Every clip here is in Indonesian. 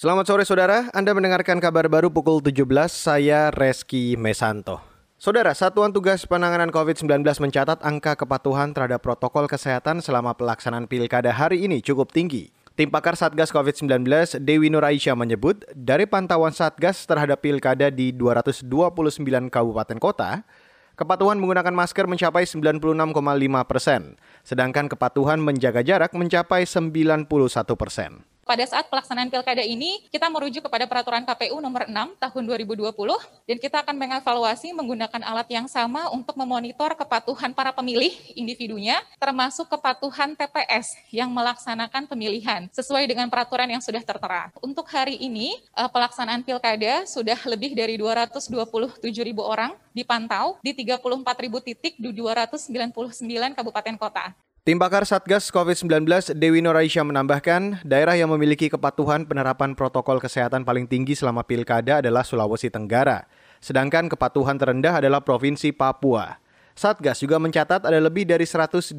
Selamat sore saudara, Anda mendengarkan kabar baru pukul 17, saya Reski Mesanto. Saudara, Satuan Tugas Penanganan COVID-19 mencatat angka kepatuhan terhadap protokol kesehatan selama pelaksanaan pilkada hari ini cukup tinggi. Tim pakar Satgas COVID-19 Dewi Nur Aisyah menyebut, dari pantauan Satgas terhadap pilkada di 229 kabupaten kota, kepatuhan menggunakan masker mencapai 96,5 persen, sedangkan kepatuhan menjaga jarak mencapai 91 persen pada saat pelaksanaan pilkada ini kita merujuk kepada peraturan KPU nomor 6 tahun 2020 dan kita akan mengevaluasi menggunakan alat yang sama untuk memonitor kepatuhan para pemilih individunya termasuk kepatuhan TPS yang melaksanakan pemilihan sesuai dengan peraturan yang sudah tertera. Untuk hari ini eh, pelaksanaan pilkada sudah lebih dari 227 ribu orang dipantau di 34 ribu titik di 299 kabupaten kota. Tim pakar Satgas COVID-19 Dewi Noraisha menambahkan, daerah yang memiliki kepatuhan penerapan protokol kesehatan paling tinggi selama pilkada adalah Sulawesi Tenggara, sedangkan kepatuhan terendah adalah Provinsi Papua. Satgas juga mencatat ada lebih dari 128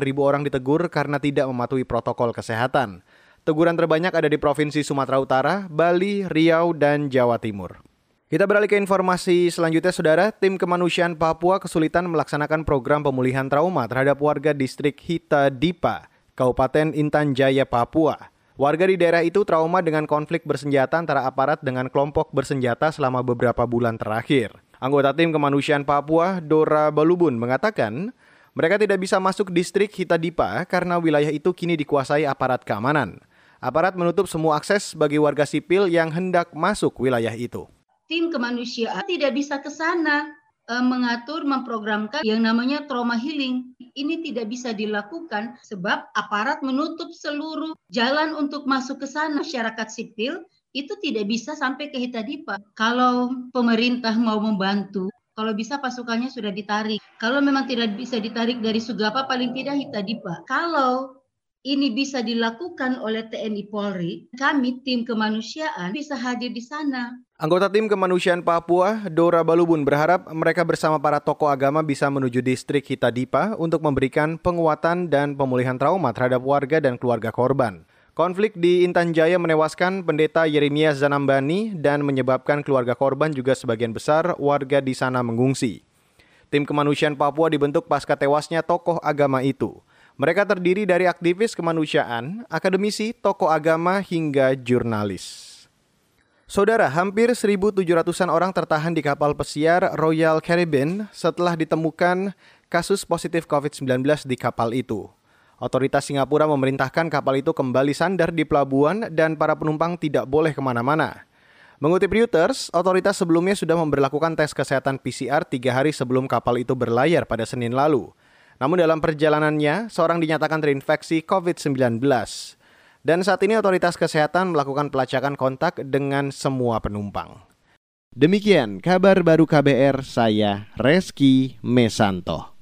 ribu orang ditegur karena tidak mematuhi protokol kesehatan. Teguran terbanyak ada di Provinsi Sumatera Utara, Bali, Riau, dan Jawa Timur. Kita beralih ke informasi selanjutnya, Saudara. Tim kemanusiaan Papua kesulitan melaksanakan program pemulihan trauma terhadap warga distrik Hita Dipa, Kabupaten Intan Jaya, Papua. Warga di daerah itu trauma dengan konflik bersenjata antara aparat dengan kelompok bersenjata selama beberapa bulan terakhir. Anggota tim kemanusiaan Papua, Dora Balubun, mengatakan mereka tidak bisa masuk distrik Hita Dipa karena wilayah itu kini dikuasai aparat keamanan. Aparat menutup semua akses bagi warga sipil yang hendak masuk wilayah itu tim kemanusiaan tidak bisa ke sana uh, mengatur, memprogramkan yang namanya trauma healing. Ini tidak bisa dilakukan sebab aparat menutup seluruh jalan untuk masuk ke sana. Masyarakat sipil itu tidak bisa sampai ke Hitadipa. Kalau pemerintah mau membantu, kalau bisa pasukannya sudah ditarik. Kalau memang tidak bisa ditarik dari Sugapa, paling tidak Hitadipa. Kalau ini bisa dilakukan oleh TNI Polri, kami tim kemanusiaan bisa hadir di sana. Anggota tim kemanusiaan Papua, Dora Balubun berharap mereka bersama para tokoh agama bisa menuju distrik Hitadipa untuk memberikan penguatan dan pemulihan trauma terhadap warga dan keluarga korban. Konflik di Intan Jaya menewaskan pendeta Yeremia Zanambani dan menyebabkan keluarga korban juga sebagian besar warga di sana mengungsi. Tim kemanusiaan Papua dibentuk pasca tewasnya tokoh agama itu. Mereka terdiri dari aktivis kemanusiaan, akademisi, tokoh agama, hingga jurnalis. Saudara, hampir 1.700-an orang tertahan di kapal pesiar Royal Caribbean setelah ditemukan kasus positif COVID-19 di kapal itu. Otoritas Singapura memerintahkan kapal itu kembali sandar di pelabuhan dan para penumpang tidak boleh ke mana-mana. Mengutip Reuters, otoritas sebelumnya sudah memperlakukan tes kesehatan PCR tiga hari sebelum kapal itu berlayar pada Senin lalu. Namun dalam perjalanannya, seorang dinyatakan terinfeksi COVID-19. Dan saat ini otoritas kesehatan melakukan pelacakan kontak dengan semua penumpang. Demikian kabar baru KBR, saya Reski Mesanto.